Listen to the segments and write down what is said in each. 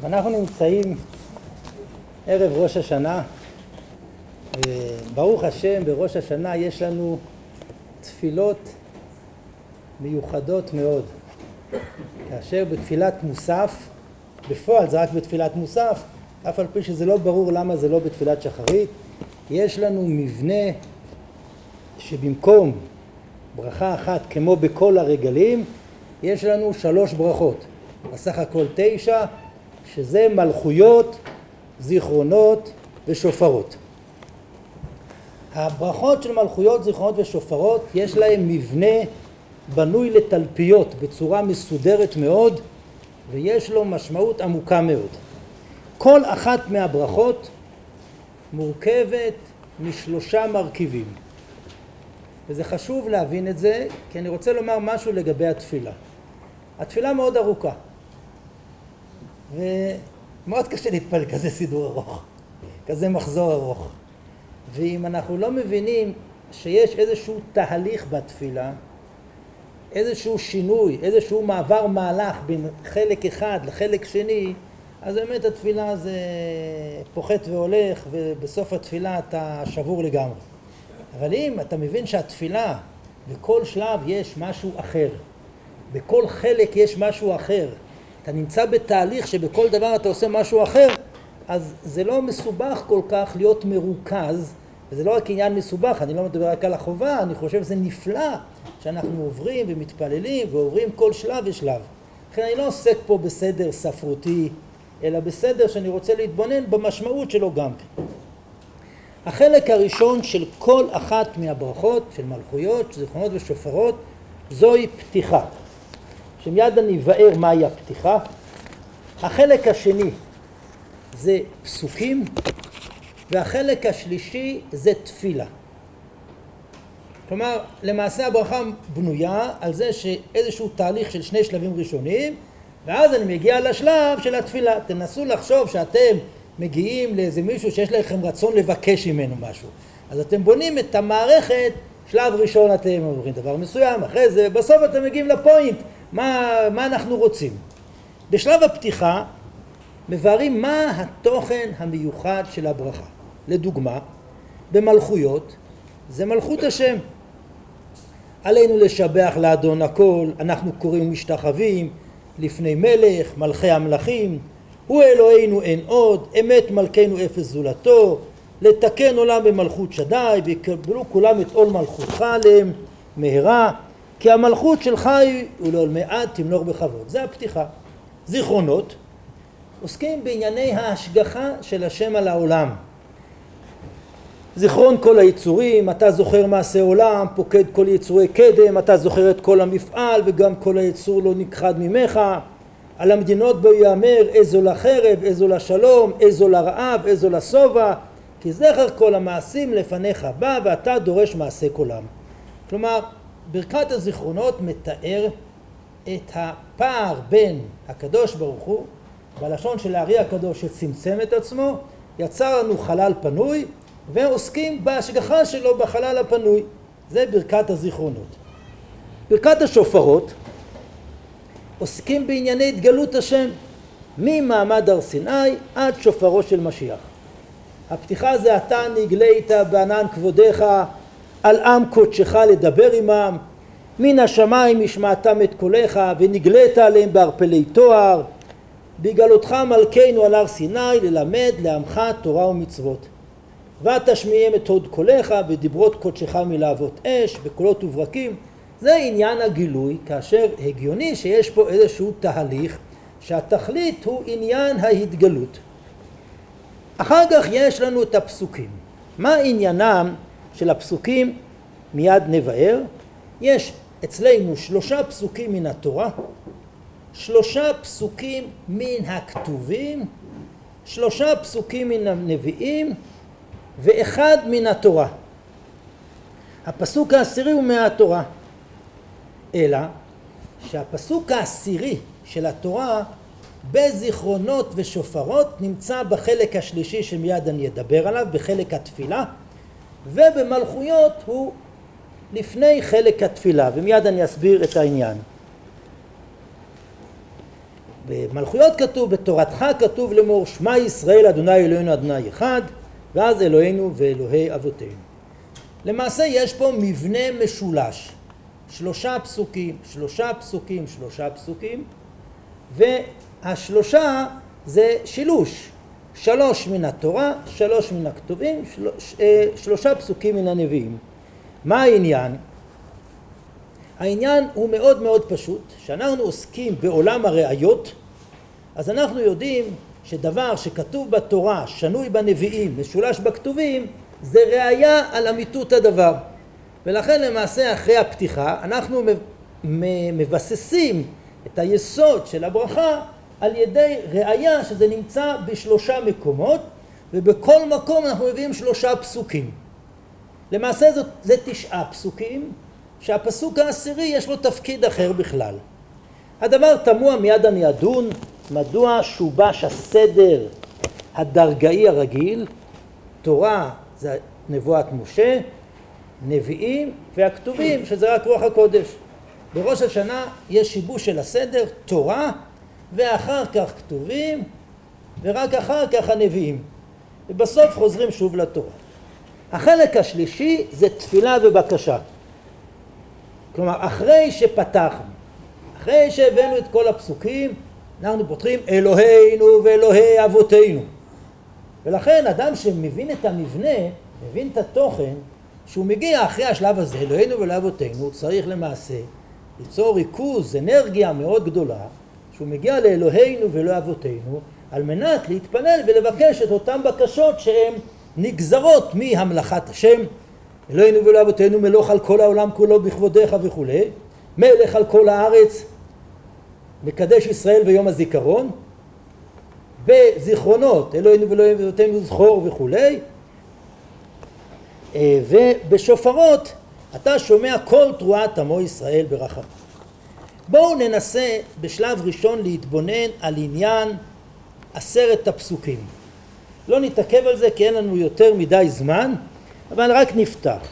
ואנחנו נמצאים ערב ראש השנה, וברוך השם בראש השנה יש לנו תפילות מיוחדות מאוד. כאשר בתפילת מוסף, בפועל זה רק בתפילת מוסף, אף על פי שזה לא ברור למה זה לא בתפילת שחרית, יש לנו מבנה שבמקום ברכה אחת כמו בכל הרגלים, יש לנו שלוש ברכות, בסך הכל תשע, שזה מלכויות, זיכרונות ושופרות. הברכות של מלכויות, זיכרונות ושופרות, יש להם מבנה בנוי לתלפיות בצורה מסודרת מאוד, ויש לו משמעות עמוקה מאוד. כל אחת מהברכות מורכבת משלושה מרכיבים. וזה חשוב להבין את זה, כי אני רוצה לומר משהו לגבי התפילה. התפילה מאוד ארוכה, ומאוד קשה להתפלל כזה סידור ארוך, כזה מחזור ארוך. ואם אנחנו לא מבינים שיש איזשהו תהליך בתפילה, איזשהו שינוי, איזשהו מעבר מהלך בין חלק אחד לחלק שני, אז באמת התפילה זה פוחת והולך, ובסוף התפילה אתה שבור לגמרי. אבל אם אתה מבין שהתפילה, בכל שלב יש משהו אחר, בכל חלק יש משהו אחר, אתה נמצא בתהליך שבכל דבר אתה עושה משהו אחר, אז זה לא מסובך כל כך להיות מרוכז, וזה לא רק עניין מסובך, אני לא מדבר רק על החובה, אני חושב שזה נפלא שאנחנו עוברים ומתפללים ועוברים כל שלב ושלב. לכן אני לא עוסק פה בסדר ספרותי, אלא בסדר שאני רוצה להתבונן במשמעות שלו גם כן. החלק הראשון של כל אחת מהברכות, של מלכויות, זיכרונות ושופרות, זוהי פתיחה. שמיד אני אבאר מהי הפתיחה. החלק השני זה פסוקים, והחלק השלישי זה תפילה. כלומר, למעשה הברכה בנויה על זה שאיזשהו תהליך של שני שלבים ראשונים, ואז אני מגיע לשלב של התפילה. תנסו לחשוב שאתם מגיעים לאיזה מישהו שיש לכם רצון לבקש ממנו משהו. אז אתם בונים את המערכת, שלב ראשון אתם אומרים דבר מסוים, אחרי זה, בסוף אתם מגיעים לפוינט, מה, מה אנחנו רוצים. בשלב הפתיחה מבארים מה התוכן המיוחד של הברכה. לדוגמה, במלכויות זה מלכות השם. עלינו לשבח לאדון הכל, אנחנו קוראים משתחווים לפני מלך, מלכי המלכים, הוא אלוהינו אין עוד, אמת מלכנו אפס זולתו, לתקן עולם במלכות שדי, ויקבלו כולם את עול מלכותך עליהם מהרה, כי המלכות שלך היא ולעולמי עד תמלוך בכבוד. זה הפתיחה. זיכרונות עוסקים בענייני ההשגחה של השם על העולם. זיכרון כל היצורים, אתה זוכר מעשה עולם, פוקד כל יצורי קדם, אתה זוכר את כל המפעל וגם כל היצור לא נכחד ממך. על המדינות בו יאמר איזו לחרב, איזו לשלום, איזו לרעב, איזו לשובע, כי זכר כל המעשים לפניך בא ואתה דורש מעשה כולם. כלומר, ברכת הזיכרונות מתאר את הפער בין הקדוש ברוך הוא, בלשון של הארי הקדוש שצמצם את עצמו, יצר לנו חלל פנוי, ועוסקים בהשגחה שלו בחלל הפנוי. זה ברכת הזיכרונות. ברכת השופרות עוסקים בענייני התגלות השם ממעמד הר סיני עד שופרו של משיח. הפתיחה זה אתה נגלית בענן כבודיך על עם קודשך לדבר עמם מן השמיים השמעתם את קולך ונגלית עליהם בערפלי תואר בגלותך מלכנו על הר סיני ללמד לעמך תורה ומצוות ותשמיעם את הוד קולך ודיברות קודשך מלהבות אש בקולות וברקים זה עניין הגילוי, כאשר הגיוני שיש פה איזשהו תהליך שהתכלית הוא עניין ההתגלות. אחר כך יש לנו את הפסוקים. מה עניינם של הפסוקים? מיד נבהר. יש אצלנו שלושה פסוקים מן התורה, שלושה פסוקים מן הכתובים, שלושה פסוקים מן הנביאים ואחד מן התורה. הפסוק העשירי הוא מהתורה. אלא שהפסוק העשירי של התורה בזיכרונות ושופרות נמצא בחלק השלישי שמיד אני אדבר עליו, בחלק התפילה, ובמלכויות הוא לפני חלק התפילה, ומיד אני אסביר את העניין. במלכויות כתוב, בתורתך כתוב לאמור, שמע ישראל אדוני אלוהינו אדוני אחד, ואז אלוהינו ואלוהי אבותינו. למעשה יש פה מבנה משולש, שלושה פסוקים, שלושה פסוקים, שלושה פסוקים, והשלושה זה שילוש, שלוש מן התורה, שלוש מן הכתובים, שלוש, אה, שלושה פסוקים מן הנביאים. מה העניין? העניין הוא מאוד מאוד פשוט, שאנחנו עוסקים בעולם הראיות, אז אנחנו יודעים שדבר שכתוב בתורה, שנוי בנביאים, משולש בכתובים, זה ראייה על אמיתות הדבר. ולכן למעשה אחרי הפתיחה אנחנו מבססים את היסוד של הברכה על ידי ראייה שזה נמצא בשלושה מקומות ובכל מקום אנחנו מביאים שלושה פסוקים. למעשה זאת, זה תשעה פסוקים שהפסוק העשירי יש לו תפקיד אחר בכלל. הדבר תמוה מיד אני אדון מדוע שובש הסדר הדרגאי הרגיל תורה זה נבואת משה נביאים והכתובים שזה רק רוח הקודש בראש השנה יש שיבוש של הסדר תורה ואחר כך כתובים ורק אחר כך הנביאים. ובסוף חוזרים שוב לתורה. החלק השלישי זה תפילה ובקשה. כלומר אחרי שפתחנו אחרי שהבאנו את כל הפסוקים אנחנו פותחים אלוהינו ואלוהי אבותינו ולכן אדם שמבין את המבנה מבין את התוכן שהוא מגיע אחרי השלב הזה אלוהינו ולאבותינו צריך למעשה ליצור ריכוז אנרגיה מאוד גדולה שהוא מגיע לאלוהינו ולאבותינו על מנת להתפלל ולבקש את אותן בקשות שהן נגזרות מהמלאכת השם. אלוהינו ולאבותינו מלוך על כל העולם כולו בכבודיך וכולי מלך על כל הארץ מקדש ישראל ביום הזיכרון. בזיכרונות אלוהינו ואלוהינו זכור וכולי אה, ובשופרות אתה שומע כל תרועת עמו ישראל ברחם. בואו ננסה בשלב ראשון להתבונן על עניין עשרת הפסוקים. לא נתעכב על זה כי אין לנו יותר מדי זמן, אבל רק נפתח.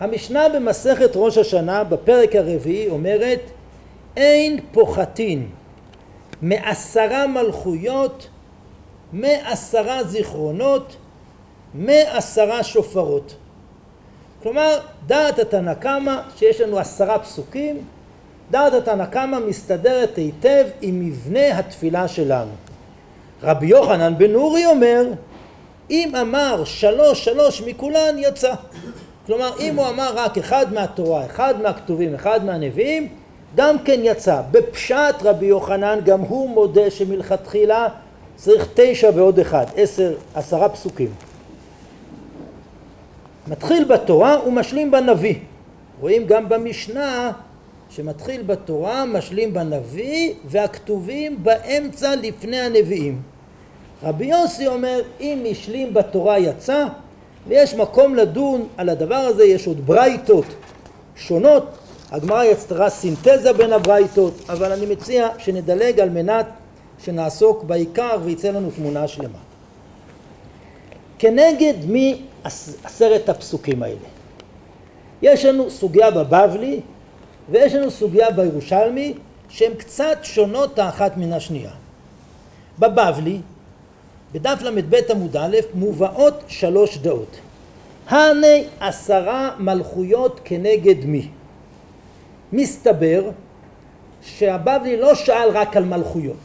המשנה במסכת ראש השנה בפרק הרביעי אומרת אין פוחתין מעשרה מלכויות, מעשרה זיכרונות, מעשרה שופרות. כלומר, דעת התנא קמא, שיש לנו עשרה פסוקים, דעת התנא קמא מסתדרת היטב עם מבנה התפילה שלנו. רבי יוחנן בן אורי אומר, אם אמר שלוש שלוש מכולן יצא. כלומר, אם הוא אמר רק אחד מהתורה, אחד מהכתובים, אחד מהנביאים, גם כן יצא. בפשט רבי יוחנן גם הוא מודה שמלכתחילה צריך תשע ועוד אחד, עשר, עשרה פסוקים. מתחיל בתורה ומשלים בנביא. רואים גם במשנה שמתחיל בתורה, משלים בנביא, והכתובים באמצע לפני הנביאים. רבי יוסי אומר, אם השלים בתורה יצא, ויש מקום לדון על הדבר הזה, יש עוד ברייתות שונות, הגמרא יצרה סינתזה בין הברייתות, אבל אני מציע שנדלג על מנת שנעסוק בעיקר ויצא לנו תמונה שלמה. כנגד מי עשרת הפסוקים האלה? יש לנו סוגיה בבבלי ויש לנו סוגיה בירושלמי שהן קצת שונות האחת מן השנייה. בבבלי, בדף ל"ב עמוד א', מובאות שלוש דעות. הנה עשרה מלכויות כנגד מי? מסתבר שהבבלי לא שאל רק על מלכויות,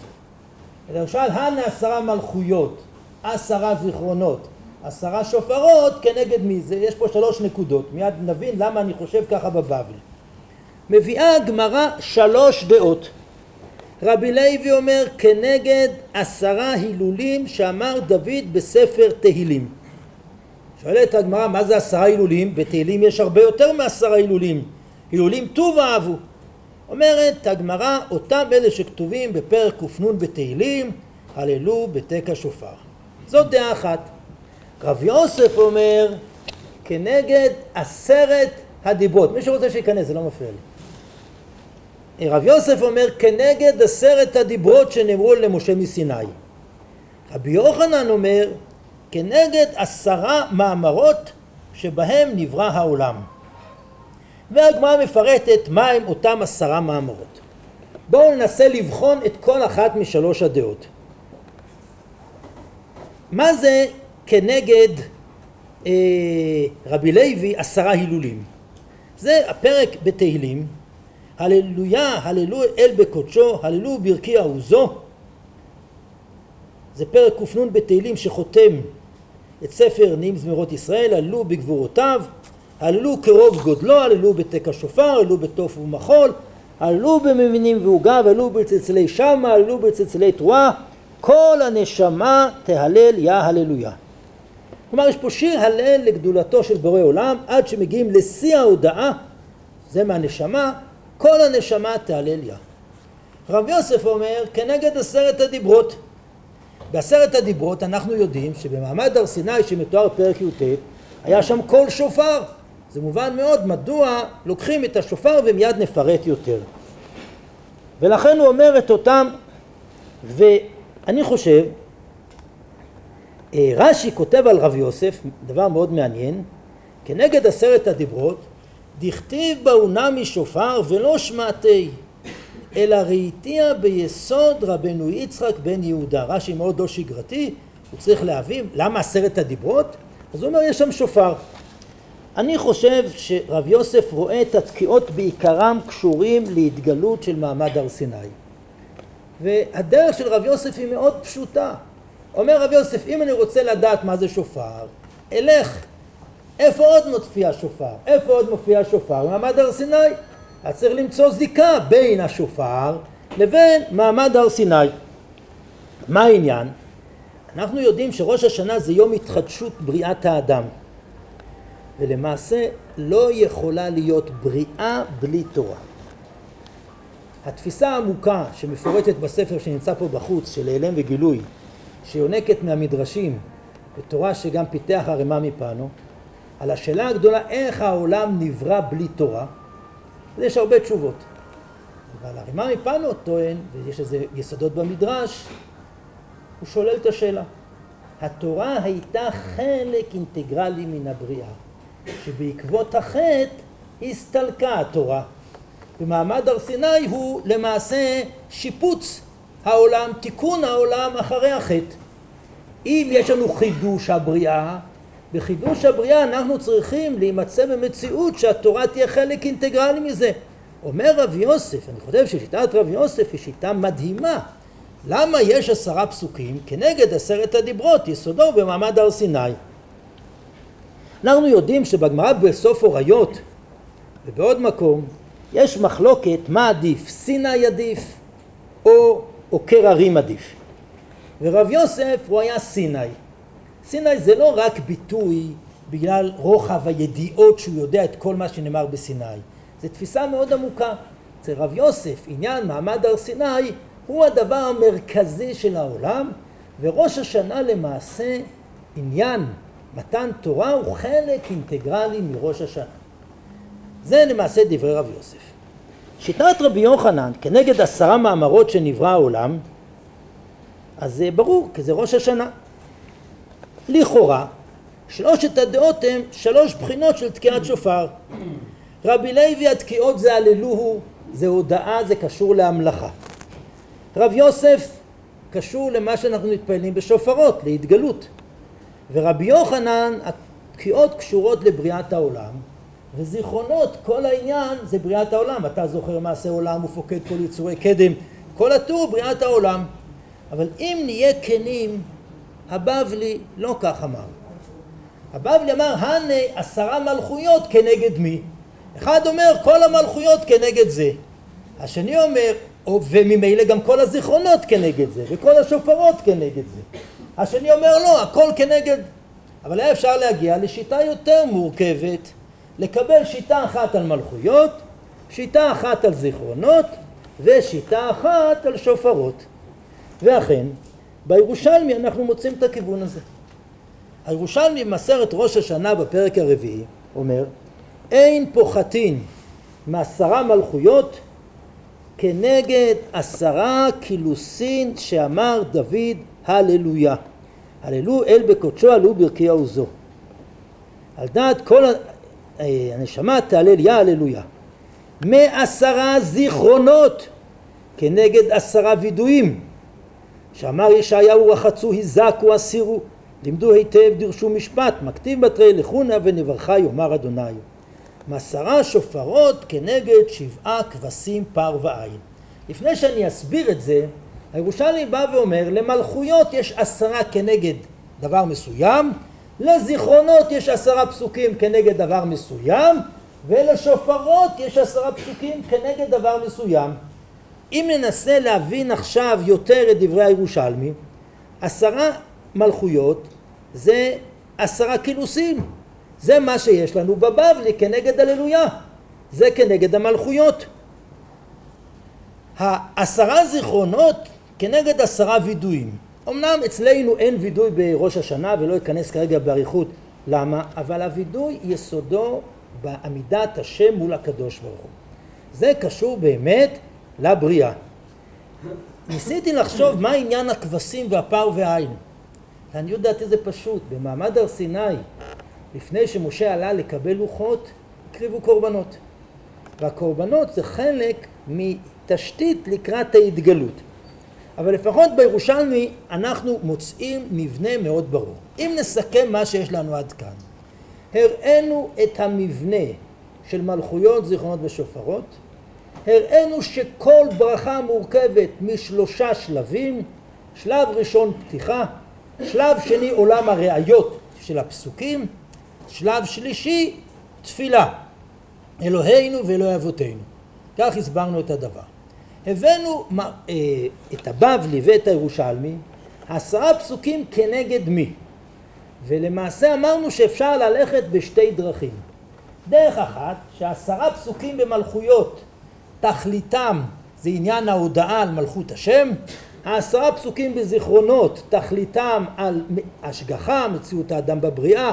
אלא הוא שאל הנה עשרה מלכויות, עשרה זיכרונות, עשרה שופרות כנגד מי זה? יש פה שלוש נקודות, מיד נבין למה אני חושב ככה בבבלי. מביאה הגמרא שלוש דעות. רבי לוי אומר כנגד עשרה הילולים שאמר דוד בספר תהילים. שואלת הגמרא מה זה עשרה הילולים? בתהילים יש הרבה יותר מעשרה הילולים. הילולים טוב אהבו. אומרת הגמרא אותם אלה שכתובים בפרק קנ בתהילים הללו בתק השופר. זאת דעה אחת. רב יוסף אומר כנגד עשרת הדיברות. מי שרוצה שייכנס זה לא מפריע לי. רב יוסף אומר כנגד עשרת הדיברות שנאמרו למשה מסיני. רבי יוחנן אומר כנגד עשרה מאמרות שבהם נברא העולם. והגמרא מפרטת מהם אותם עשרה מאמרות. בואו ננסה לבחון את כל אחת משלוש הדעות. מה זה כנגד אה, רבי לוי עשרה הילולים? זה הפרק בתהילים, הללויה, הללו אל בקודשו, הללו ברכי עוזו. זה פרק קנ בתהילים שחותם את ספר נעים זמירות ישראל, הללו בגבורותיו, הללו כרוב גודלו, הללו בתק השופר, הללו בתוף ומחול, הללו בממינים ועוגב, הללו בצלצלי שמה, הללו בצלצלי תרועה, כל הנשמה תהלל יא הללויה. כלומר יש פה שיר הלל לגדולתו של בורא עולם עד שמגיעים לשיא ההודעה, זה מהנשמה, כל הנשמה תהלל יא. רב יוסף אומר כנגד עשרת הדיברות. בעשרת הדיברות אנחנו יודעים שבמעמד הר סיני שמתואר פרק י"ט היה שם קול שופר. זה מובן מאוד מדוע לוקחים את השופר ומיד נפרט יותר. ולכן הוא אומר את אותם, ואני חושב, אה, רש"י כותב על רב יוסף, דבר מאוד מעניין, כנגד עשרת הדיברות, דכתיב באונה משופר ולא שמעתי, אלא ראיתיה ביסוד רבנו יצחק בן יהודה. רש"י מאוד לא שגרתי, הוא צריך להבין למה עשרת הדיברות, אז הוא אומר יש שם שופר. אני חושב שרב יוסף רואה את התקיעות בעיקרם קשורים להתגלות של מעמד הר סיני. והדרך של רב יוסף היא מאוד פשוטה. אומר רב יוסף, אם אני רוצה לדעת מה זה שופר, אלך. איפה עוד מופיע שופר? איפה עוד מופיע שופר? מעמד הר סיני. אז צריך למצוא זיקה בין השופר לבין מעמד הר סיני. מה העניין? אנחנו יודעים שראש השנה זה יום התחדשות בריאת האדם. ולמעשה לא יכולה להיות בריאה בלי תורה. התפיסה העמוקה שמפורטת בספר שנמצא פה בחוץ של העלם וגילוי שיונקת מהמדרשים בתורה שגם פיתח הרמ"א מפנו על השאלה הגדולה איך העולם נברא בלי תורה יש הרבה תשובות אבל הרמ"א מפנו טוען ויש לזה יסודות במדרש הוא שולל את השאלה התורה הייתה חלק אינטגרלי מן הבריאה שבעקבות החטא הסתלקה התורה. ומעמד הר סיני הוא למעשה שיפוץ העולם, תיקון העולם אחרי החטא. אם יש לנו חידוש הבריאה, בחידוש הבריאה אנחנו צריכים להימצא במציאות שהתורה תהיה חלק אינטגרלי מזה. אומר רב יוסף, אני חושב ששיטת רב יוסף היא שיטה מדהימה. למה יש עשרה פסוקים כנגד עשרת הדיברות, יסודו במעמד הר סיני? אנחנו יודעים שבגמרא בסוף הוריות ובעוד מקום יש מחלוקת מה עדיף, סיני עדיף או עוקר הרים עדיף. ורב יוסף הוא היה סיני. סיני זה לא רק ביטוי בגלל רוחב הידיעות שהוא יודע את כל מה שנאמר בסיני. זו תפיסה מאוד עמוקה. אצל רב יוסף עניין מעמד הר סיני הוא הדבר המרכזי של העולם וראש השנה למעשה עניין מתן תורה הוא חלק אינטגרלי מראש השנה. זה למעשה דברי רב יוסף. שיטת רבי יוחנן כנגד עשרה מאמרות שנברא העולם, אז זה ברור, כי זה ראש השנה. לכאורה, שלושת הדעות הן שלוש בחינות של תקיעת שופר. רבי לוי התקיעות זה הללוהו, זה הודאה, זה קשור להמלכה. רב יוסף קשור למה שאנחנו מתפללים בשופרות, להתגלות. ורבי יוחנן, התקיעות קשורות לבריאת העולם, וזיכרונות, כל העניין זה בריאת העולם. אתה זוכר מעשה עולם ופוקד כל יצורי קדם, כל הטור בריאת העולם. אבל אם נהיה כנים, הבבלי לא כך אמר. הבבלי אמר, הנה עשרה מלכויות כנגד מי? אחד אומר, כל המלכויות כנגד זה. השני אומר, וממילא גם כל הזיכרונות כנגד זה, וכל השופרות כנגד זה. השני אומר לא, הכל כנגד. אבל היה אפשר להגיע לשיטה יותר מורכבת, לקבל שיטה אחת על מלכויות, שיטה אחת על זיכרונות, ושיטה אחת על שופרות. ואכן, בירושלמי אנחנו מוצאים את הכיוון הזה. הירושלמי במסרת ראש השנה בפרק הרביעי אומר אין פוחתין מעשרה מלכויות כנגד עשרה קילוסין שאמר דוד הללויה. הללו אל בקודשו עלו ברכי עוזו. על דעת כל אה, הנשמה תהלל יא הללויה. מעשרה זיכרונות כנגד עשרה וידויים שאמר ישעיהו רחצו היזקו אסירו לימדו היטב דרשו משפט מכתיב בתרי לכונה ונברכה יאמר אדוני. מעשרה שופרות כנגד שבעה כבשים פר ועין. לפני שאני אסביר את זה הירושלמי בא ואומר למלכויות יש עשרה כנגד דבר מסוים לזיכרונות יש עשרה פסוקים כנגד דבר מסוים ולשופרות יש עשרה פסוקים כנגד דבר מסוים אם ננסה להבין עכשיו יותר את דברי הירושלמי עשרה מלכויות זה עשרה כינוסים. זה מה שיש לנו בבבלי כנגד הללויה. זה כנגד המלכויות. העשרה זיכרונות כנגד עשרה וידויים. אמנם אצלנו אין וידוי בראש השנה ולא אכנס כרגע באריכות למה אבל הווידוי יסודו בעמידת השם מול הקדוש ברוך הוא. זה קשור באמת לבריאה ניסיתי לחשוב מה עניין הכבשים והפר והעין. לעניות דעתי זה פשוט במעמד הר סיני לפני שמשה עלה לקבל לוחות הקריבו קורבנות. והקורבנות זה חלק מתשתית לקראת ההתגלות. אבל לפחות בירושלמי אנחנו מוצאים מבנה מאוד ברור. אם נסכם מה שיש לנו עד כאן, הראינו את המבנה של מלכויות, זיכרונות ושופרות, הראינו שכל ברכה מורכבת משלושה שלבים, שלב ראשון פתיחה, שלב שני עולם הראיות של הפסוקים, שלב שלישי תפילה, אלוהינו ואלוהי אבותינו. כך הסברנו את הדבר. הבאנו אה, את הבבלי ואת הירושלמי, עשרה פסוקים כנגד מי. ולמעשה אמרנו שאפשר ללכת בשתי דרכים. דרך אחת, שעשרה פסוקים במלכויות, תכליתם זה עניין ההודעה על מלכות השם, העשרה פסוקים בזיכרונות, תכליתם על השגחה, מציאות האדם בבריאה,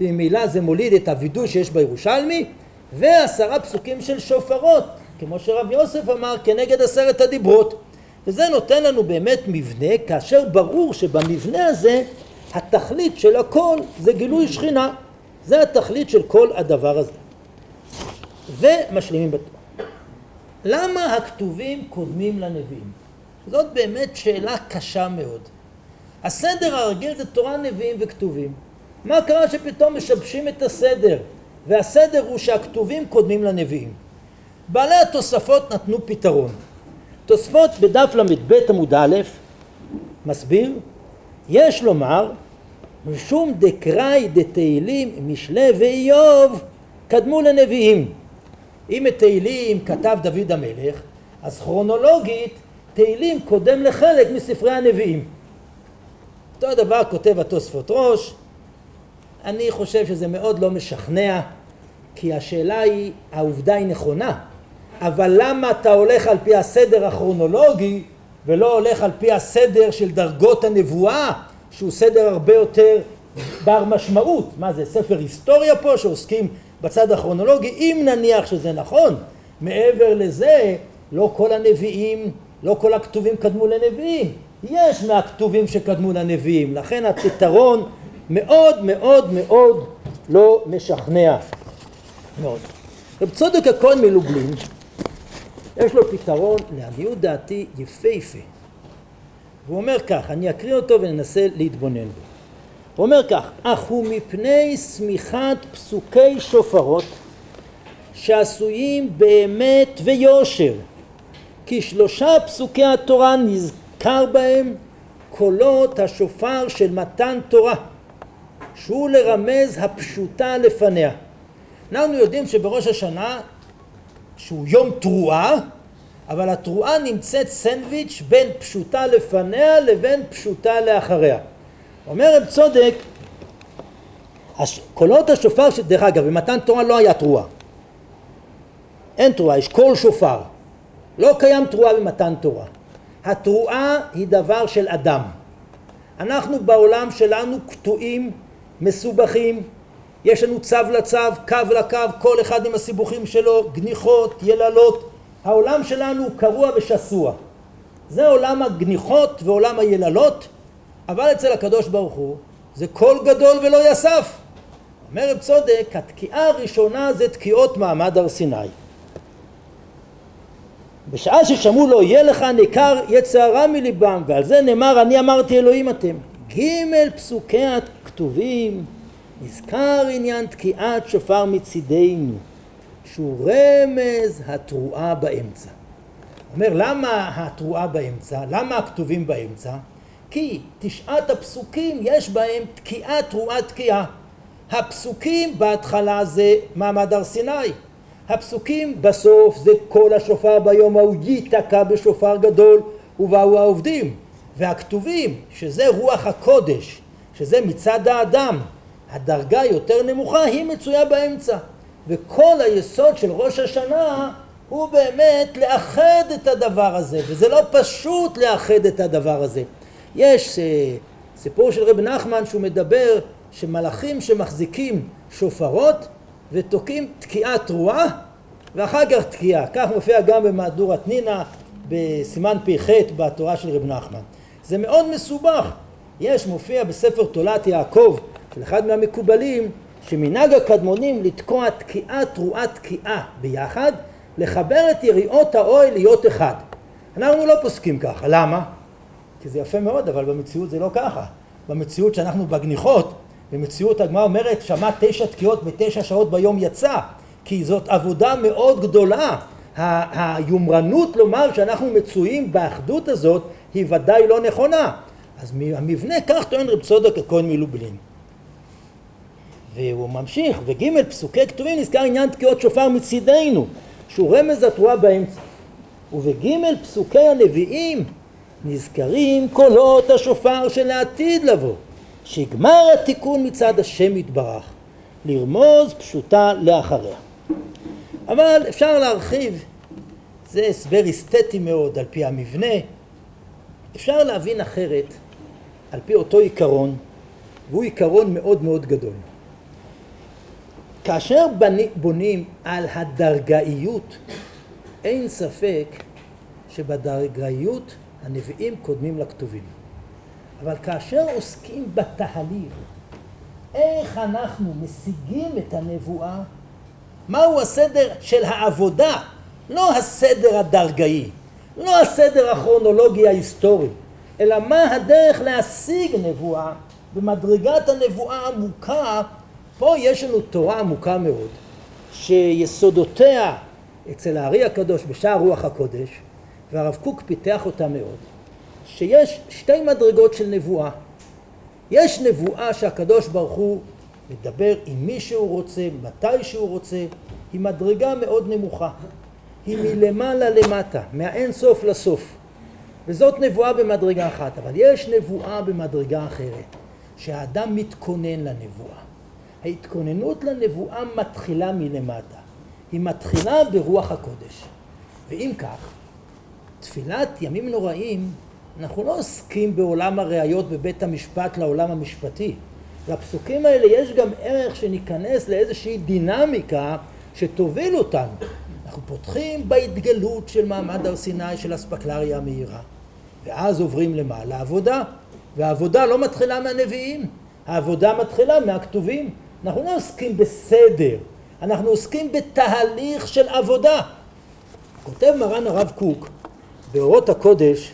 וממילא זה מוליד את הווידוי שיש בירושלמי, ועשרה פסוקים של שופרות, כמו שרב יוסף אמר, כנגד עשרת הדיברות. וזה נותן לנו באמת מבנה, כאשר ברור שבמבנה הזה התכלית של הכל זה גילוי שכינה. זה התכלית של כל הדבר הזה. ומשלימים בתורה. למה הכתובים קודמים לנביאים? זאת באמת שאלה קשה מאוד. הסדר הרגיל זה תורה, נביאים וכתובים. מה קרה שפתאום משבשים את הסדר? והסדר הוא שהכתובים קודמים לנביאים. בעלי התוספות נתנו פתרון. תוספות בדף ל"ב עמוד א' מסביר יש לומר משום דקראי דתהילים משלי ואיוב קדמו לנביאים. אם את תהילים כתב דוד המלך אז כרונולוגית תהילים קודם לחלק מספרי הנביאים. אותו הדבר כותב התוספות ראש. אני חושב שזה מאוד לא משכנע כי השאלה היא העובדה היא נכונה. אבל למה אתה הולך על פי הסדר הכרונולוגי ולא הולך על פי הסדר של דרגות הנבואה שהוא סדר הרבה יותר בר משמעות? מה זה ספר היסטוריה פה שעוסקים בצד הכרונולוגי אם נניח שזה נכון מעבר לזה לא כל הנביאים לא כל הכתובים קדמו לנביאים יש מהכתובים שקדמו לנביאים לכן הפתרון מאוד מאוד מאוד לא משכנע מאוד. רב צודק הכהן מלובלין יש לו פתרון לעניות דעתי יפהפה. הוא אומר כך, אני אקריא אותו וננסה להתבונן בו. הוא אומר כך, אך הוא מפני שמיכת פסוקי שופרות שעשויים באמת ויושר כי שלושה פסוקי התורה נזכר בהם קולות השופר של מתן תורה שהוא לרמז הפשוטה לפניה. אנחנו יודעים שבראש השנה שהוא יום תרועה, אבל התרועה נמצאת סנדוויץ' בין פשוטה לפניה לבין פשוטה לאחריה. אומר רב צודק, קולות השופר, דרך אגב, במתן תורה לא היה תרועה. אין תרועה, יש קול שופר. לא קיים תרועה במתן תורה. התרועה היא דבר של אדם. אנחנו בעולם שלנו קטועים, מסובכים, יש לנו צו לצו, קו לקו, כל אחד עם הסיבוכים שלו, גניחות, יללות. העולם שלנו קרוע ושסוע. זה עולם הגניחות ועולם היללות, אבל אצל הקדוש ברוך הוא זה קול גדול ולא יסף. אומר רב צודק, התקיעה הראשונה זה תקיעות מעמד הר סיני. בשעה ששמעו לו יהיה לך ניכר יצר הרע מליבם ועל זה נאמר אני אמרתי אלוהים אתם ג' פסוקי הכתובים נזכר עניין תקיעת שופר מצידנו שהוא רמז התרועה באמצע. אומר למה התרועה באמצע? למה הכתובים באמצע? כי תשעת הפסוקים יש בהם תקיעה תרועה תקיעה. הפסוקים בהתחלה זה מעמד הר סיני. הפסוקים בסוף זה כל השופר ביום ההוא ייתקע בשופר גדול ובאו העובדים. והכתובים שזה רוח הקודש שזה מצד האדם הדרגה יותר נמוכה היא מצויה באמצע וכל היסוד של ראש השנה הוא באמת לאחד את הדבר הזה וזה לא פשוט לאחד את הדבר הזה יש אה, סיפור של רב נחמן שהוא מדבר שמלאכים שמחזיקים שופרות ותוקעים תקיעת תרועה ואחר כך תקיעה. כך מופיע גם במהדורת נינה בסימן פ"ח בתורה של רב נחמן. זה מאוד מסובך. יש מופיע בספר תולת יעקב של אחד מהמקובלים שמנהג הקדמונים לתקוע תקיעה תרועה תקיעה ביחד לחבר את יריעות האוהל להיות אחד. אנחנו לא פוסקים ככה. למה? כי זה יפה מאוד אבל במציאות זה לא ככה. במציאות שאנחנו בגניחות במציאות הגמרא אומרת שמע תשע תקיעות בתשע שעות ביום יצא כי זאת עבודה מאוד גדולה. היומרנות לומר שאנחנו מצויים באחדות הזאת היא ודאי לא נכונה. אז המבנה כך טוען רב צודק הכהן מלובלין. והוא ממשיך, וג' פסוקי כתובים נזכר עניין תקיעות שופר מצידנו, שהוא רמז התרועה באמצע. ובג' פסוקי הנביאים נזכרים קולות השופר של העתיד לבוא, שיגמר התיקון מצד השם יתברך, לרמוז פשוטה לאחריה. אבל אפשר להרחיב, זה הסבר אסתטי מאוד על פי המבנה, אפשר להבין אחרת על פי אותו עיקרון, והוא עיקרון מאוד מאוד גדול. כאשר בונים על הדרגאיות, אין ספק שבדרגאיות הנביאים קודמים לכתובים. אבל כאשר עוסקים בתהליך, איך אנחנו משיגים את הנבואה, מהו הסדר של העבודה, לא הסדר הדרגאי, לא הסדר הכרונולוגי ההיסטורי, אלא מה הדרך להשיג נבואה במדרגת הנבואה העמוקה פה יש לנו תורה עמוקה מאוד, שיסודותיה אצל הארי הקדוש בשער רוח הקודש, והרב קוק פיתח אותה מאוד, שיש שתי מדרגות של נבואה. יש נבואה שהקדוש ברוך הוא מדבר עם מי שהוא רוצה, מתי שהוא רוצה, היא מדרגה מאוד נמוכה. היא מלמעלה למטה, מהאין סוף לסוף. וזאת נבואה במדרגה אחת, אבל יש נבואה במדרגה אחרת, שהאדם מתכונן לנבואה. ההתכוננות לנבואה מתחילה מלמטה, היא מתחילה ברוח הקודש. ואם כך, תפילת ימים נוראים, אנחנו לא עוסקים בעולם הראיות בבית המשפט לעולם המשפטי. לפסוקים האלה יש גם ערך שניכנס לאיזושהי דינמיקה שתוביל אותנו. אנחנו פותחים בהתגלות של מעמד הר סיני של אספקלריה המהירה, ואז עוברים למה? לעבודה. והעבודה לא מתחילה מהנביאים, העבודה מתחילה מהכתובים. אנחנו לא עוסקים בסדר, אנחנו עוסקים בתהליך של עבודה. כותב מרן הרב קוק באורות הקודש,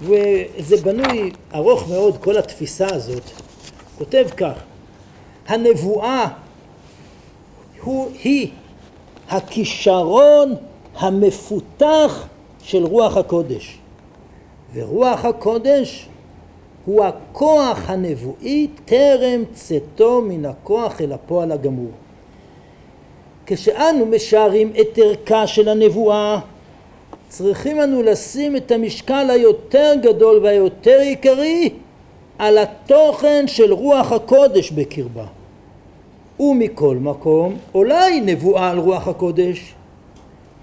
וזה בנוי ארוך מאוד כל התפיסה הזאת, כותב כך: הנבואה הוא, היא הכישרון המפותח של רוח הקודש ורוח הקודש הוא הכוח הנבואי טרם צאתו מן הכוח אל הפועל הגמור. כשאנו משערים את ערכה של הנבואה צריכים אנו לשים את המשקל היותר גדול והיותר עיקרי על התוכן של רוח הקודש בקרבה. ומכל מקום היא נבואה על רוח הקודש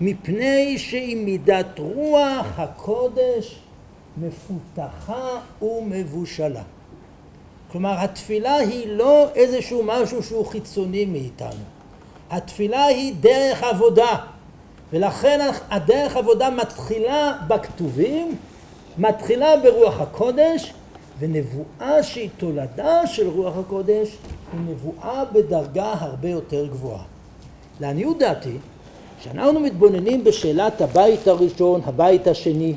מפני שהיא מידת רוח הקודש מפותחה ומבושלה. כלומר התפילה היא לא איזשהו משהו שהוא חיצוני מאיתנו. התפילה היא דרך עבודה ולכן הדרך עבודה מתחילה בכתובים, מתחילה ברוח הקודש ונבואה שהיא תולדה של רוח הקודש היא נבואה בדרגה הרבה יותר גבוהה. לעניות דעתי כשאנחנו מתבוננים בשאלת הבית הראשון, הבית השני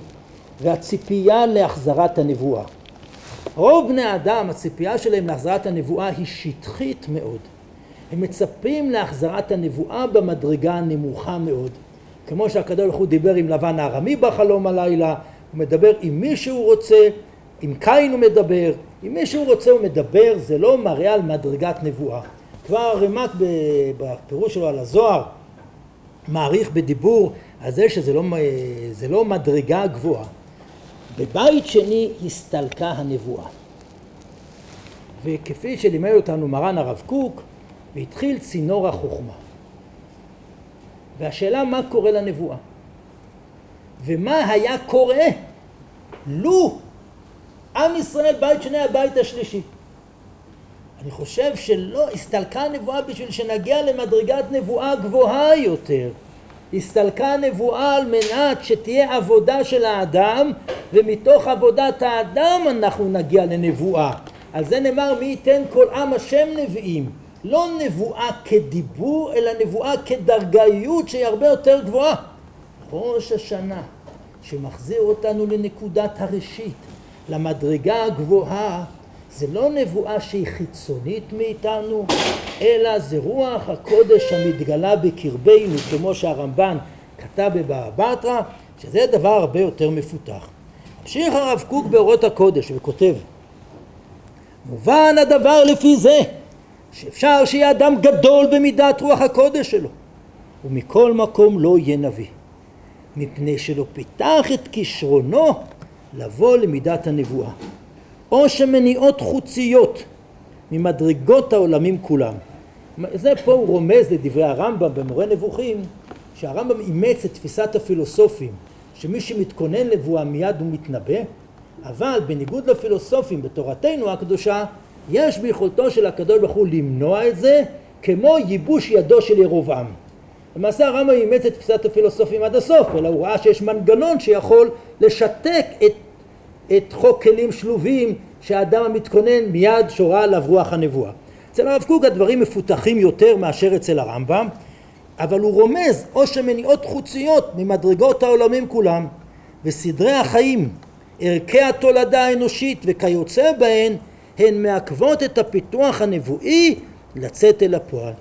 והציפייה להחזרת הנבואה. רוב בני האדם, הציפייה שלהם להחזרת הנבואה היא שטחית מאוד. הם מצפים להחזרת הנבואה במדרגה הנמוכה מאוד. כמו שהקדוש ברוך הוא דיבר עם לבן הארמי בחלום הלילה, הוא מדבר עם מי שהוא רוצה, עם קין הוא מדבר, עם מי שהוא רוצה הוא מדבר, זה לא מראה על מדרגת נבואה. כבר הרמ"ק בפירוש שלו על הזוהר מעריך בדיבור על זה שזה לא, לא מדרגה גבוהה. בבית שני הסתלקה הנבואה. וכפי שלימד אותנו מרן הרב קוק, והתחיל צינור החוכמה. והשאלה מה קורה לנבואה? ומה היה קורה לו עם ישראל בית שני הבית השלישי? אני חושב שלא הסתלקה הנבואה בשביל שנגיע למדרגת נבואה גבוהה יותר. הסתלקה הנבואה על מנת שתהיה עבודה של האדם ומתוך עבודת האדם אנחנו נגיע לנבואה. על זה נאמר מי ייתן כל עם השם נביאים. לא נבואה כדיבור אלא נבואה כדרגאיות שהיא הרבה יותר גבוהה. ראש השנה שמחזיר אותנו לנקודת הראשית, למדרגה הגבוהה זה לא נבואה שהיא חיצונית מאיתנו, אלא זה רוח הקודש המתגלה בקרבנו, כמו שהרמב"ן כתב בבבא בתרא, שזה דבר הרבה יותר מפותח. ממשיך הרב קוק באורות הקודש וכותב מובן הדבר לפי זה שאפשר שיהיה אדם גדול במידת רוח הקודש שלו ומכל מקום לא יהיה נביא מפני שלא פיתח את כישרונו לבוא למידת הנבואה או שמניעות חוציות ממדרגות העולמים כולם. זה פה הוא רומז לדברי הרמב"ם במורה נבוכים, שהרמב"ם אימץ את תפיסת הפילוסופים, שמי שמתכונן נבואה מיד הוא מתנבא, אבל בניגוד לפילוסופים בתורתנו הקדושה, יש ביכולתו של הקדוש ברוך הוא למנוע את זה, כמו ייבוש ידו של ירובעם. למעשה הרמב"ם אימץ את תפיסת הפילוסופים עד הסוף, אלא הוא ראה שיש מנגנון שיכול לשתק את את חוק כלים שלובים שהאדם המתכונן מיד שורה עליו רוח הנבואה. אצל הרב קוק הדברים מפותחים יותר מאשר אצל הרמב"ם, אבל הוא רומז או שמניעות חוציות ממדרגות העולמים כולם, וסדרי החיים, ערכי התולדה האנושית וכיוצא בהן, הן מעכבות את הפיתוח הנבואי לצאת אל הפועל.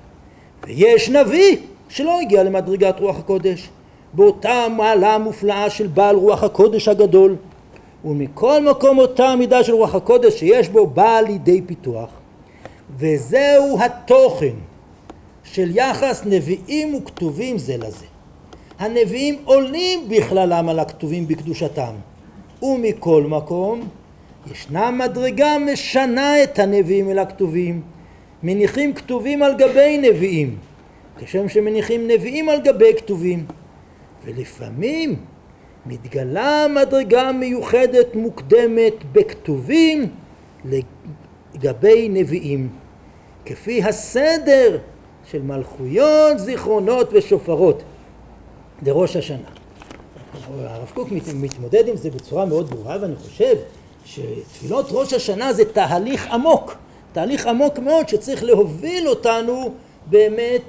ויש נביא שלא הגיע למדרגת רוח הקודש, באותה מעלה מופלאה של בעל רוח הקודש הגדול, ומכל מקום אותה המידה של רוח הקודש שיש בו באה לידי פיתוח וזהו התוכן של יחס נביאים וכתובים זה לזה. הנביאים עולים בכללם על הכתובים בקדושתם ומכל מקום ישנה מדרגה משנה את הנביאים אל הכתובים. מניחים כתובים על גבי נביאים כשם שמניחים נביאים על גבי כתובים. ולפעמים מתגלה מדרגה מיוחדת מוקדמת בכתובים לגבי נביאים, כפי הסדר של מלכויות, זיכרונות ושופרות. לראש השנה. הרב קוק מתמודד עם זה בצורה מאוד ברורה ואני חושב שתפילות ראש השנה זה תהליך עמוק, תהליך עמוק מאוד שצריך להוביל אותנו באמת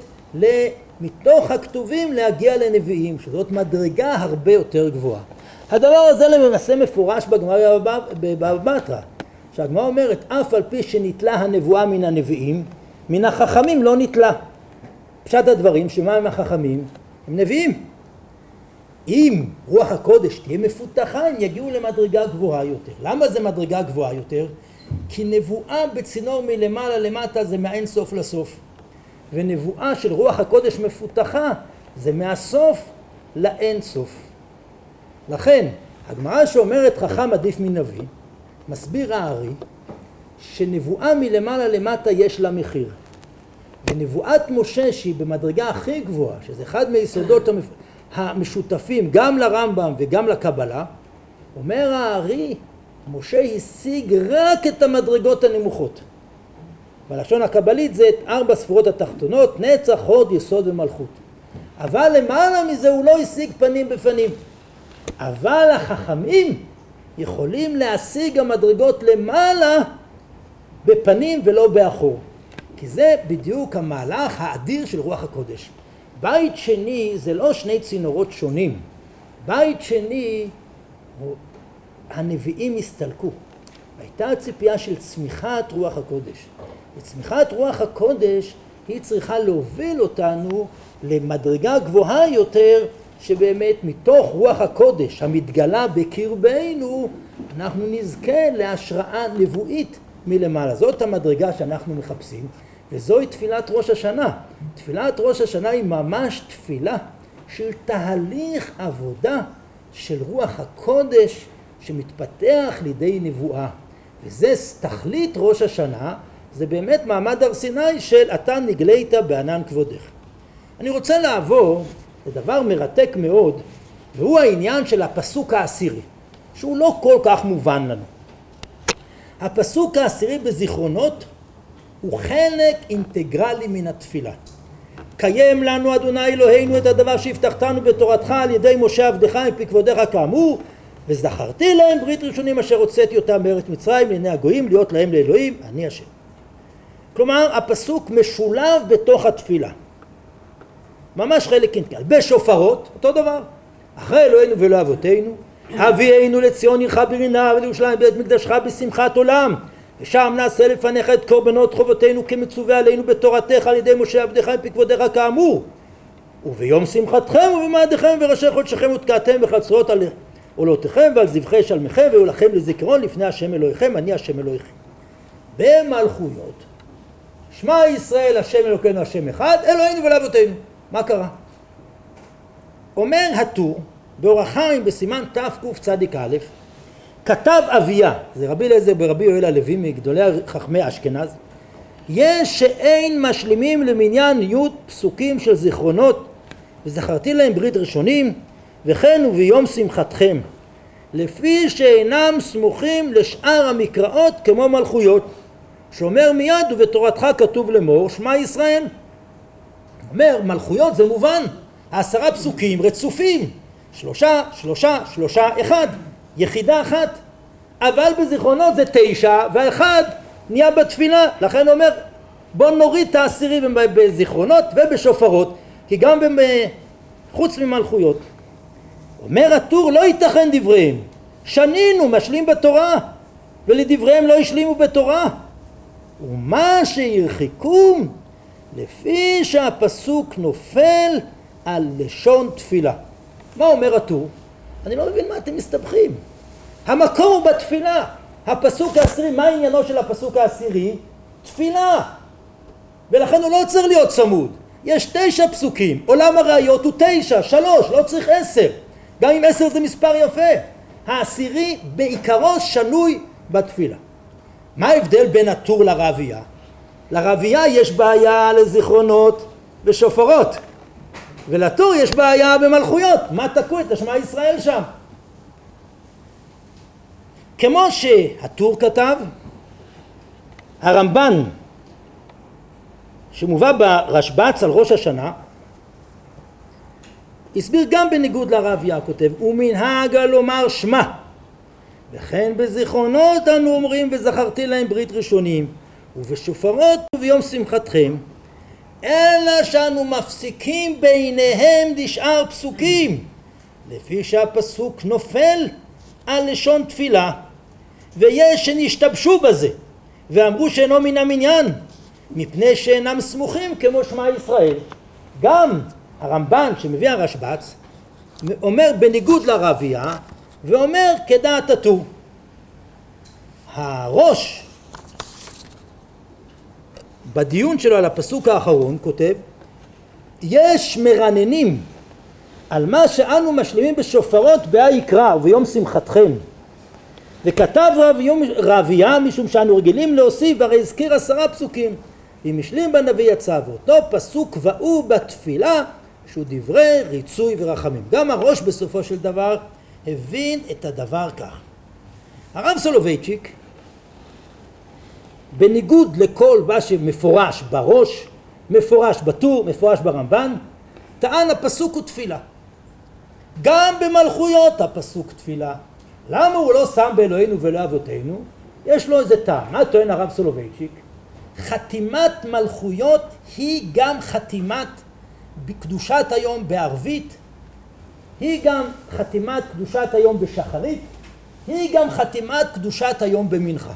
מתוך הכתובים להגיע לנביאים, שזאת מדרגה הרבה יותר גבוהה. הדבר הזה למעשה מפורש בגמרא בבבא בתרא, שהגמרא אומרת אף על פי שנתלה הנבואה מן הנביאים, מן החכמים לא נתלה. פשט הדברים, שמה הם החכמים? הם נביאים. אם רוח הקודש תהיה מפותחה, הם יגיעו למדרגה גבוהה יותר. למה זה מדרגה גבוהה יותר? כי נבואה בצינור מלמעלה למטה זה מאין סוף לסוף. ונבואה של רוח הקודש מפותחה זה מהסוף לאין סוף. לכן הגמרא שאומרת חכם עדיף מנביא מסביר הארי שנבואה מלמעלה למטה יש לה מחיר ונבואת משה שהיא במדרגה הכי גבוהה שזה אחד מיסודות המשותפים גם לרמב"ם וגם לקבלה אומר הארי משה השיג רק את המדרגות הנמוכות בלשון הקבלית זה את ארבע ספורות התחתונות, נצח, הוד, יסוד ומלכות. אבל למעלה מזה הוא לא השיג פנים בפנים. אבל החכמים יכולים להשיג המדרגות למעלה בפנים ולא באחור. כי זה בדיוק המהלך האדיר של רוח הקודש. בית שני זה לא שני צינורות שונים. בית שני, הנביאים הסתלקו. הייתה ציפייה של צמיחת רוח הקודש. וצמיחת רוח הקודש היא צריכה להוביל אותנו למדרגה גבוהה יותר שבאמת מתוך רוח הקודש המתגלה בקרבנו אנחנו נזכה להשראה נבואית מלמעלה. זאת המדרגה שאנחנו מחפשים וזוהי תפילת ראש השנה. תפילת ראש השנה היא ממש תפילה של תהליך עבודה של רוח הקודש שמתפתח לידי נבואה. וזה תכלית ראש השנה, זה באמת מעמד הר סיני של אתה נגלית בענן כבודך. אני רוצה לעבור לדבר מרתק מאוד, והוא העניין של הפסוק העשירי, שהוא לא כל כך מובן לנו. הפסוק העשירי בזיכרונות הוא חלק אינטגרלי מן התפילה. קיים לנו אדוני אלוהינו את הדבר שהבטחתנו בתורתך על ידי משה עבדך מפי כבודיך כאמור וזכרתי להם ברית ראשונים אשר הוצאתי אותם מארץ מצרים לעיני הגויים להיות להם לאלוהים אני השם. כלומר הפסוק משולב בתוך התפילה. ממש חלק אינטגרלי. בשופרות אותו דבר. אחרי אלוהינו ולא אבותינו הביאנו לציון עירך ברינה ולירושלים בית מקדשך בשמחת עולם ושם נעשה לפניך את קורבנות חובותינו כמצווה עלינו בתורתך על ידי משה עבדך מפי כבודיך כאמור. וביום שמחתכם ובמעדיכם וראשי חודשכם ותקעתם בחצרות על עולותיכם ועל זבחי שלמיכם והיו לכם לזיכרון לפני השם אלוהיכם אני השם אלוהיכם. במלכויות. שמע ישראל השם אלוקינו השם אחד אלוהינו ולאבותינו. מה קרה? אומר הטור באורח חיים בסימן תקצ"א כתב אביה, זה רבי אליעזר ברבי יואל הלוי מגדולי חכמי אשכנז, יש שאין משלימים למניין י' פסוקים של זיכרונות וזכרתי להם ברית ראשונים וכן וביום שמחתכם לפי שאינם סמוכים לשאר המקראות כמו מלכויות שאומר מיד ובתורתך כתוב לאמור שמע ישראל. אומר מלכויות זה מובן העשרה פסוקים רצופים שלושה שלושה שלושה אחד יחידה אחת אבל בזיכרונות זה תשע והאחד נהיה בתפילה. לכן אומר בוא נוריד את העשירי בזיכרונות ובשופרות כי גם חוץ ממלכויות. אומר הטור לא ייתכן דבריהם. שנינו משלים בתורה ולדבריהם לא השלימו בתורה. ומה שירחיקום לפי שהפסוק נופל על לשון תפילה. מה אומר הטור? אני לא מבין מה אתם מסתבכים. המקור הוא בתפילה. הפסוק העשירי, מה עניינו של הפסוק העשירי? תפילה. ולכן הוא לא צריך להיות צמוד. יש תשע פסוקים, עולם הראיות הוא תשע, שלוש, לא צריך עשר. גם אם עשר זה מספר יפה. העשירי בעיקרו שנוי בתפילה. מה ההבדל בין הטור לרבייה? לרבייה יש בעיה לזיכרונות ושופרות. ולטור יש בעיה במלכויות, מה תקעו את השמע ישראל שם? כמו שהטור כתב, הרמב"ן שמובא ברשב"ץ על ראש השנה הסביר גם בניגוד לרב כותב ומנהג לומר שמע וכן בזיכרונות אנו אומרים וזכרתי להם ברית ראשונים ובשופרות וביום שמחתכם אלא שאנו מפסיקים ביניהם לשאר פסוקים לפי שהפסוק נופל על לשון תפילה ויש שנשתבשו בזה ואמרו שאינו מן המניין מפני שאינם סמוכים כמו שמע ישראל. גם הרמב"ן שמביא הרשב"ץ אומר בניגוד לרבייה ואומר כדעת הטור הראש בדיון שלו על הפסוק האחרון כותב יש מרננים על מה שאנו משלימים בשופרות בהא יקרא וביום שמחתכם. וכתב רב יום רבייה משום שאנו רגילים להוסיף והרי הזכיר עשרה פסוקים אם השלים בנביא יצא ואותו פסוק והוא בתפילה שהוא דברי ריצוי ורחמים. גם הראש בסופו של דבר הבין את הדבר כך. הרב סולובייצ'יק בניגוד לכל מה שמפורש בראש, מפורש בטור, מפורש ברמב"ן, טען הפסוק הוא תפילה. גם במלכויות הפסוק תפילה. למה הוא לא שם באלוהינו ולא אבותינו? יש לו איזה טעם. מה טוען הרב סולובייצ'יק? חתימת מלכויות היא גם חתימת בקדושת היום בערבית, היא גם חתימת קדושת היום בשחרית, היא גם חתימת קדושת היום במנחה.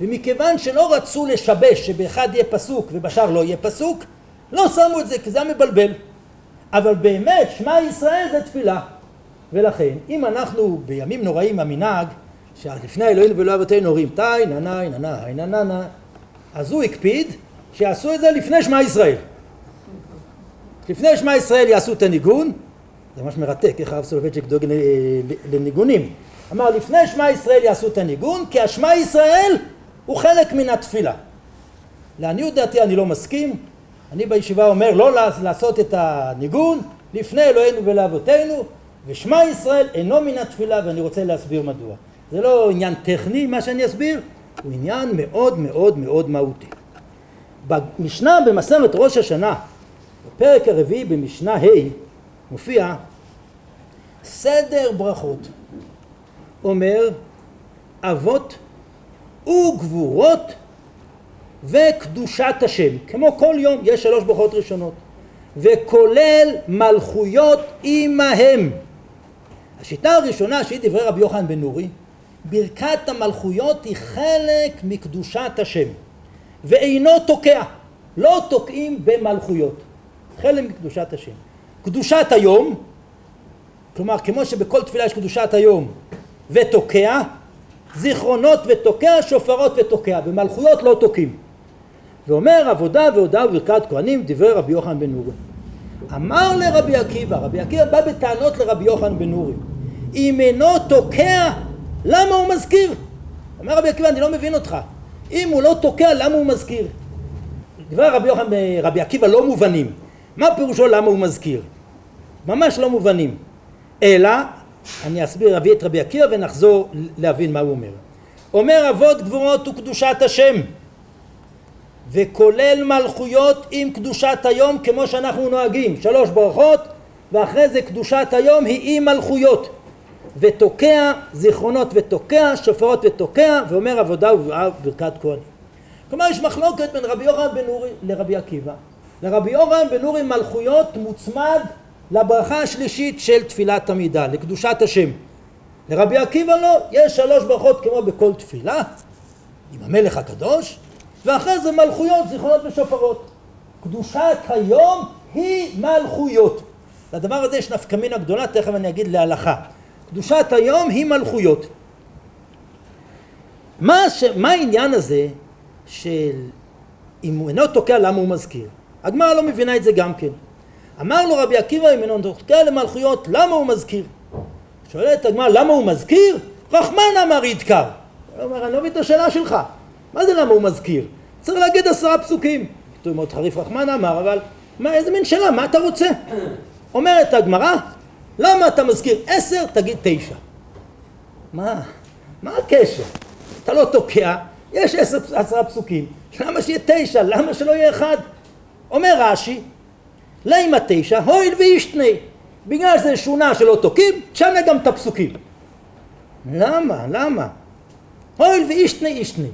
ומכיוון שלא רצו לשבש שבאחד יהיה פסוק ובשאר לא יהיה פסוק, לא שמו את זה כי זה היה מבלבל. אבל באמת, שמע ישראל זה תפילה. ולכן, אם אנחנו בימים נוראים המנהג, שלפני אלוהינו ולא אבותינו אומרים תאי ננאי ננאי ננאי אז הוא הקפיד שיעשו את זה לפני שמע ישראל. לפני שמע ישראל יעשו את הניגון, זה ממש מרתק איך הרב סולובייצ'יק דואג לניגונים. אמר לפני שמע ישראל יעשו את הניגון כי השמע ישראל הוא חלק מן התפילה. לעניות דעתי אני לא מסכים, אני בישיבה אומר לא לעשות את הניגון לפני אלוהינו ולאבותינו ושמע ישראל אינו מן התפילה ואני רוצה להסביר מדוע. זה לא עניין טכני מה שאני אסביר, הוא עניין מאוד מאוד מאוד מהותי. במשנה במסרת ראש השנה, בפרק הרביעי במשנה ה' מופיע סדר ברכות אומר אבות וגבורות וקדושת השם. כמו כל יום יש שלוש ברכות ראשונות. וכולל מלכויות עמהם. השיטה הראשונה שהיא דברי רבי יוחנן בן נורי ברכת המלכויות היא חלק מקדושת השם. ואינו תוקע. לא תוקעים במלכויות. חלק מקדושת השם. קדושת היום כלומר כמו שבכל תפילה יש קדושת היום ותוקע זיכרונות ותוקע שופרות ותוקע במלכויות לא תוקעים ואומר עבודה והודעה וברכת כהנים דברי רבי יוחנן בן נורי אמר לרבי עקיבא רבי עקיבא בא בטענות לרבי יוחנן בן נורי אם אינו תוקע למה הוא מזכיר? אומר רבי עקיבא אני לא מבין אותך אם הוא לא תוקע למה הוא מזכיר? דברי רבי יוחנן רבי עקיבא לא מובנים מה פירושו למה הוא מזכיר? ממש לא מובנים אלא אני אסביר אביא את רבי עקיבא ונחזור להבין מה הוא אומר. אומר אבות גבורות וקדושת השם וכולל מלכויות עם קדושת היום כמו שאנחנו נוהגים. שלוש ברכות ואחרי זה קדושת היום היא עם מלכויות. ותוקע זיכרונות ותוקע שופרות ותוקע ואומר עבודה וברכת כהנים כלומר יש מחלוקת בין רבי יוחנן בן אורי לרבי עקיבא. לרבי יוחנן בן אורי מלכויות מוצמד לברכה השלישית של תפילת עמידה לקדושת השם לרבי עקיבא לא יש שלוש ברכות כמו בכל תפילה עם המלך הקדוש ואחרי זה מלכויות זיכרונות ושופרות קדושת היום היא מלכויות לדבר הזה יש נפקא מינה גדולה תכף אני אגיד להלכה קדושת היום היא מלכויות. מה, ש... מה העניין הזה של אם הוא אינו תוקע למה הוא מזכיר? הגמרא לא מבינה את זה גם כן. אמר לו רבי עקיבא אם אינו תוקע למלכויות למה הוא מזכיר? שואלת הגמרא למה הוא מזכיר? רחמן אמר ידקר. הוא אומר אני לא מבין את השאלה שלך מה זה למה הוא מזכיר? צריך להגיד עשרה פסוקים. כתוב מאוד חריף רחמן אמר אבל מה איזה מין שאלה מה אתה רוצה? אומרת הגמרא למה אתה מזכיר עשר, תגיד תשע. מה? מה הקשר? אתה לא תוקע, יש עשר, עשרה פסוקים, למה שיהיה תשע? למה שלא יהיה אחד? אומר רש"י, לימה תשע, הויל וישתנה. בגלל שזה שונה שלא תוקעים, תשנה גם את הפסוקים. למה? למה? הויל וישתנה ישתנה.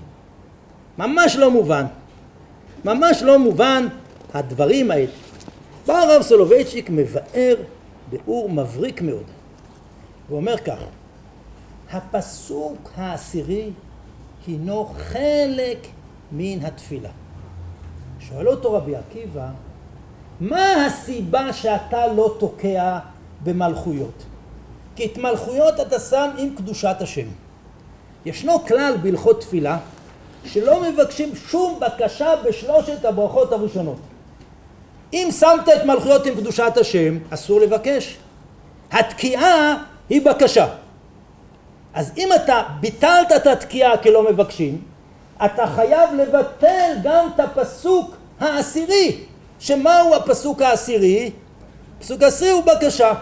ממש לא מובן. ממש לא מובן הדברים האלה. בא הרב סולובייצ'יק מבאר ביאור מבריק מאוד. הוא אומר כך: הפסוק העשירי הינו חלק מן התפילה. שואל אותו רבי עקיבא, מה הסיבה שאתה לא תוקע במלכויות? כי את מלכויות אתה שם עם קדושת השם. ישנו כלל בהלכות תפילה שלא מבקשים שום בקשה בשלושת הברכות הראשונות. אם שמת את מלכויות עם קדושת השם, אסור לבקש. התקיעה היא בקשה. אז אם אתה ביטלת את התקיעה כי לא מבקשים, אתה חייב לבטל גם את הפסוק העשירי. שמהו הפסוק העשירי? הפסוק העשירי הוא בקשה.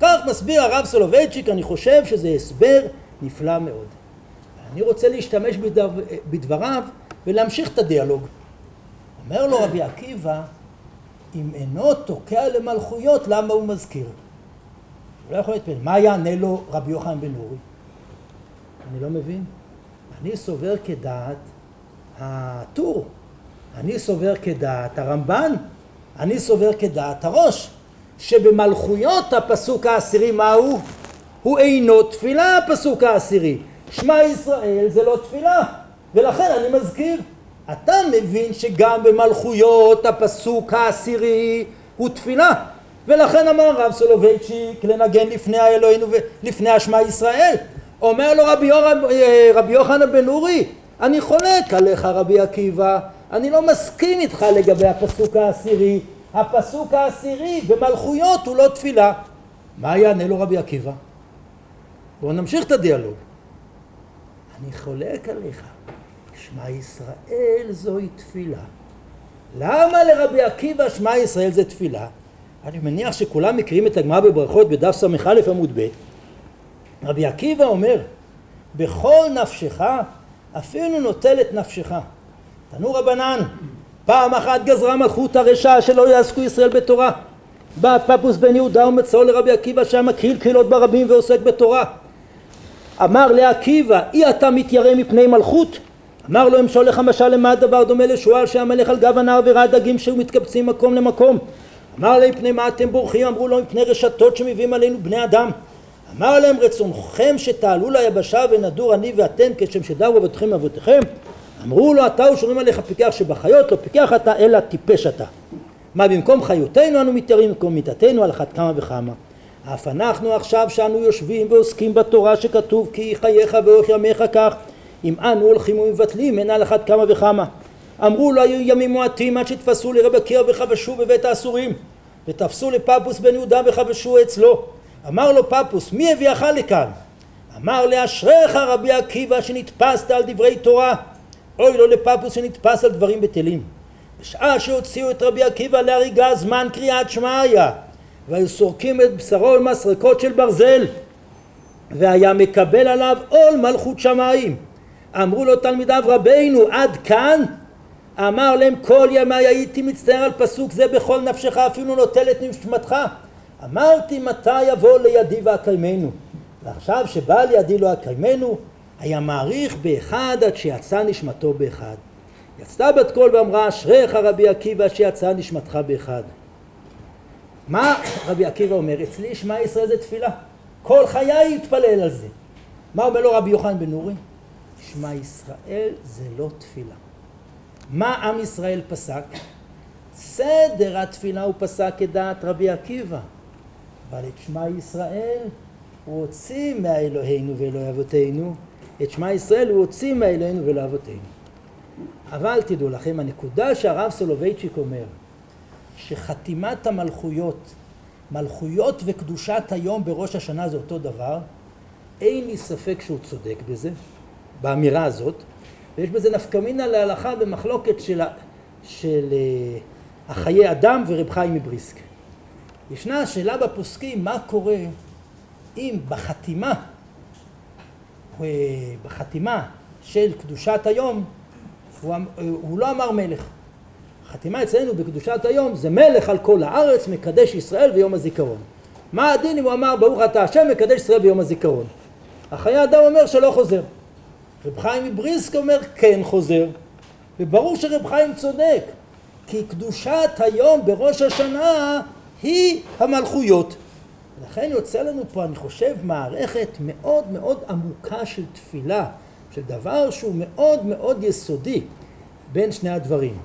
כך מסביר הרב סולובייצ'יק, אני חושב שזה הסבר נפלא מאוד. אני רוצה להשתמש בדבר, בדבריו ולהמשיך את הדיאלוג. אומר לו רבי עקיבא, אם אינו תוקע למלכויות, למה הוא מזכיר? הוא לא יכול להתפלל. מה יענה לו רבי יוחנן בן אורי? אני לא מבין. אני סובר כדעת הטור. אני סובר כדעת הרמב"ן, אני סובר כדעת הראש, שבמלכויות הפסוק העשירי מהו? הוא אינו תפילה הפסוק העשירי. שמע ישראל זה לא תפילה, ולכן אני מזכיר. אתה מבין שגם במלכויות הפסוק העשירי הוא תפילה, ולכן אמר רב סולובייצ'יק לנגן לפני האלוהינו ולפני השמע ישראל. אומר לו רבי, רבי יוחנן בן אורי, אני חולק עליך רבי עקיבא, אני לא מסכים איתך לגבי הפסוק העשירי. הפסוק העשירי במלכויות הוא לא תפילה. מה יענה לו רבי עקיבא? בואו נמשיך את הדיאלוג. אני חולק עליך, שמע ישראל זוהי תפילה. למה לרבי עקיבא שמע ישראל זה תפילה? אני מניח שכולם מכירים את הגמרא בברכות בדף ס"א עמוד ב'. רבי עקיבא אומר, בכל נפשך אפילו נוטל את נפשך. תנו רבנן, פעם אחת גזרה מלכות הרשע שלא יעסקו ישראל בתורה. בא פפוס בן יהודה ומצאו לרבי עקיבא שהיה מקהיל קהילות ברבים ועוסק בתורה. אמר לעקיבא, אי אתה מתיירא מפני מלכות? אמר לו אמשול לך משל למה הדבר דומה לשועל שהמלך על גב הנהר וראה דגים שהיו מתקבצים מקום למקום אמר להם מפני מה אתם בורחים אמרו לו מפני רשתות שמביאים עלינו בני אדם אמר להם רצונכם שתעלו ליבשה ונדור אני ואתם כשם שדרו אבותיכם אבותיכם אמרו לו אתה ושומרים עליך פיקח שבחיות לא פיקח אתה אלא טיפש אתה. מה במקום חיותנו אנו מתיירים במקום מיתתנו על אחת כמה וכמה. אף אנחנו עכשיו שאנו יושבים ועוסקים בתורה שכתוב כי חייך ואורך ימיך כך אם אנו הולכים ומבטלים אין על אחת כמה וכמה. אמרו לו היו ימים מועטים עד שתפסו לרבי עקיבא וחבשו בבית האסורים ותפסו לפפוס בן יהודה וחבשו אצלו. אמר לו פפוס מי הביאך לכאן? אמר לאשריך רבי עקיבא שנתפסת על דברי תורה אוי לו לפפוס שנתפס על דברים בטלים. בשעה שהוציאו את רבי עקיבא להריגה זמן קריאת שמע היה והיו סורקים את בשרו עם מסרקות של ברזל. והיה מקבל עליו עול מלכות שמיים. אמרו לו תלמידיו רבינו עד כאן? אמר להם כל ימי הייתי מצטער על פסוק זה בכל נפשך אפילו נוטל את נשמתך. אמרתי מתי יבוא לידי ואקיימנו? ועכשיו שבא לידי לא אקיימנו היה מעריך באחד עד שיצא נשמתו באחד יצאה בת קול ואמרה אשריך רבי עקיבא שיצא נשמתך באחד מה רבי עקיבא אומר? אצלי שמע ישראל זה תפילה. כל חיי יתפלל על זה. מה אומר לו רבי יוחנן בן נורי? שמע ישראל זה לא תפילה. מה עם ישראל פסק? סדר התפילה הוא פסק כדעת רבי עקיבא. אבל את שמע ישראל הוא הוציא מהאלוהינו ואלוהי אבותינו. את שמע ישראל הוא הוציא מהאלוהינו ואלוהי אבותינו. אבל תדעו לכם, הנקודה שהרב סולובייצ'יק אומר, שחתימת המלכויות, מלכויות וקדושת היום בראש השנה זה אותו דבר, אין לי ספק שהוא צודק בזה, באמירה הזאת, ויש בזה נפקא מינה להלכה במחלוקת של, של uh, החיי אדם ורב חיים מבריסק. ישנה שאלה בפוסקים מה קורה אם בחתימה, אה, בחתימה של קדושת היום הוא, אמ-, הוא לא אמר מלך, החתימה אצלנו בקדושת היום זה מלך על כל הארץ, מקדש ישראל ביום הזיכרון. מה הדין אם הוא אמר ברוך אתה השם מקדש ישראל ביום הזיכרון? החיי אדם אומר שלא חוזר. רב חיים מבריסק אומר כן חוזר, וברור שרב חיים צודק, כי קדושת היום בראש השנה היא המלכויות. לכן יוצא לנו פה, אני חושב, מערכת מאוד מאוד עמוקה של תפילה, של דבר שהוא מאוד מאוד יסודי בין שני הדברים.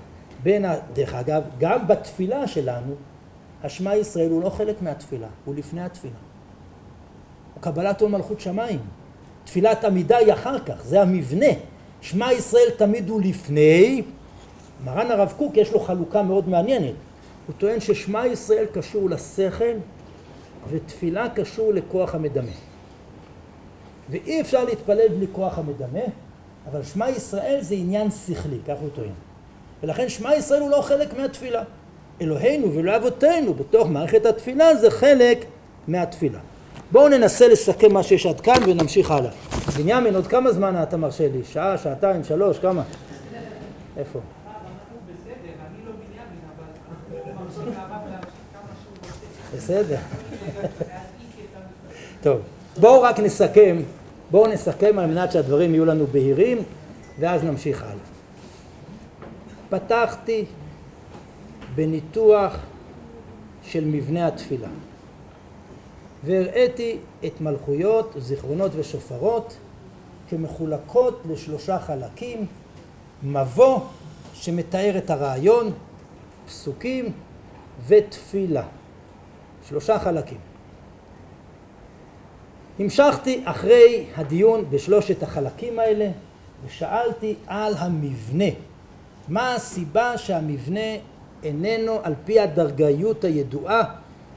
בין, דרך אגב, גם בתפילה שלנו, השמע ישראל הוא לא חלק מהתפילה, הוא לפני התפילה. הוא קבלת עול מלכות שמיים. תפילת עמידה היא אחר כך, זה המבנה. שמע ישראל תמיד הוא לפני. מרן הרב קוק יש לו חלוקה מאוד מעניינת. הוא טוען ששמע ישראל קשור לשכל ותפילה קשור לכוח המדמה. ואי אפשר להתפלל בלי כוח המדמה, אבל שמע ישראל זה עניין שכלי, כך הוא טוען. ולכן שמע ישראל הוא לא חלק מהתפילה. אלוהינו ולא אבותינו בתוך מערכת התפילה זה חלק מהתפילה. בואו ננסה לסכם מה שיש עד כאן ונמשיך הלאה. בנימין, עוד כמה זמן אתה מרשה לי? שעה, שעתיים, שלוש, כמה? איפה? בסדר. טוב, בואו רק נסכם, בואו נסכם על מנת שהדברים יהיו לנו בהירים ואז נמשיך הלאה. פתחתי בניתוח של מבנה התפילה. והראיתי את מלכויות, זיכרונות ושופרות כמחולקות לשלושה חלקים, מבוא שמתאר את הרעיון, פסוקים ותפילה. שלושה חלקים. המשכתי אחרי הדיון בשלושת החלקים האלה ושאלתי על המבנה. מה הסיבה שהמבנה איננו על פי הדרגאיות הידועה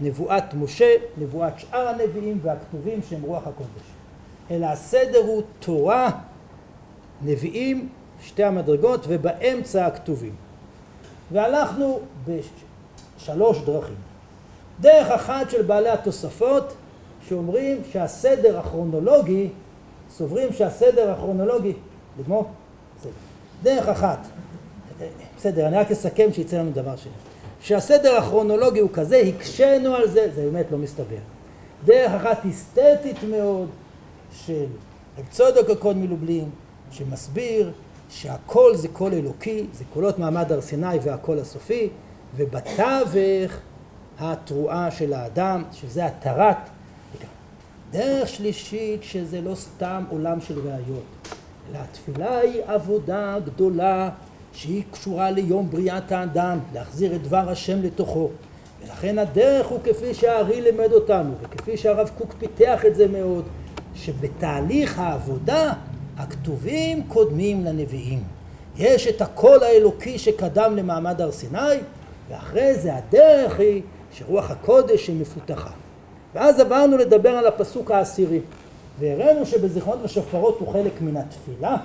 נבואת משה, נבואת שאר הנביאים והכתובים שהם רוח הקודש. אלא הסדר הוא תורה, נביאים, שתי המדרגות, ובאמצע הכתובים. והלכנו בשלוש דרכים. דרך אחת של בעלי התוספות, שאומרים שהסדר הכרונולוגי, סוברים שהסדר הכרונולוגי, לגמור? בסדר. דרך אחת, בסדר, אני רק אסכם שיצא לנו דבר שני. שהסדר הכרונולוגי הוא כזה, הקשינו על זה, זה באמת לא מסתבר. דרך אחת אסתטית מאוד של רב צודק הקוד מלובלין, שמסביר שהכל זה קול אלוקי, זה קולות מעמד הר סיני והקול הסופי, ובתווך התרועה של האדם, שזה התרת. דרך שלישית, שזה לא סתם עולם של ראיות, אלא התפילה היא עבודה גדולה שהיא קשורה ליום בריאת האדם, להחזיר את דבר השם לתוכו. ולכן הדרך הוא כפי שהארי לימד אותנו, וכפי שהרב קוק פיתח את זה מאוד, שבתהליך העבודה הכתובים קודמים לנביאים. יש את הקול האלוקי שקדם למעמד הר סיני, ואחרי זה הדרך היא שרוח הקודש היא מפותחה. ואז עברנו לדבר על הפסוק העשירי, והראינו שבזיכרונות ושופרות הוא חלק מן התפילה,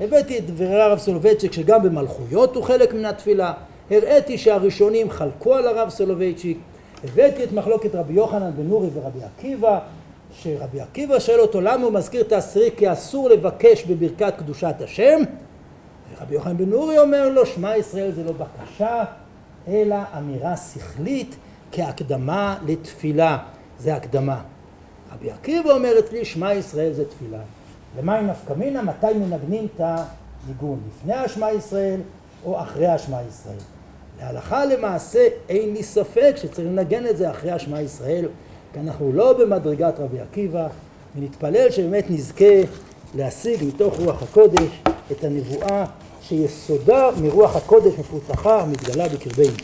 הבאתי את דברי הרב סולובייצ'יק שגם במלכויות הוא חלק מן התפילה, הראיתי שהראשונים חלקו על הרב סולובייצ'יק, הבאתי את מחלוקת רבי יוחנן בן נורי ורבי עקיבא, שרבי עקיבא שואל אותו למה הוא מזכיר את העשירי? כי אסור לבקש בברכת קדושת השם, ורבי יוחנן בן נורי אומר לו שמע ישראל זה לא בקשה אלא אמירה שכלית כהקדמה לתפילה, זה הקדמה. רבי עקיבא אומר אצלי שמע ישראל זה תפילה. למה היא נפקא מינה? מתי מנגנים את הניגון? לפני השמע ישראל או אחרי השמע ישראל? להלכה למעשה אין לי ספק שצריך לנגן את זה אחרי השמע ישראל, כי אנחנו לא במדרגת רבי עקיבא, ונתפלל שבאמת נזכה להשיג מתוך רוח הקודש את הנבואה שיסודה מרוח הקודש מפותחה ומתגלה בקרבנו.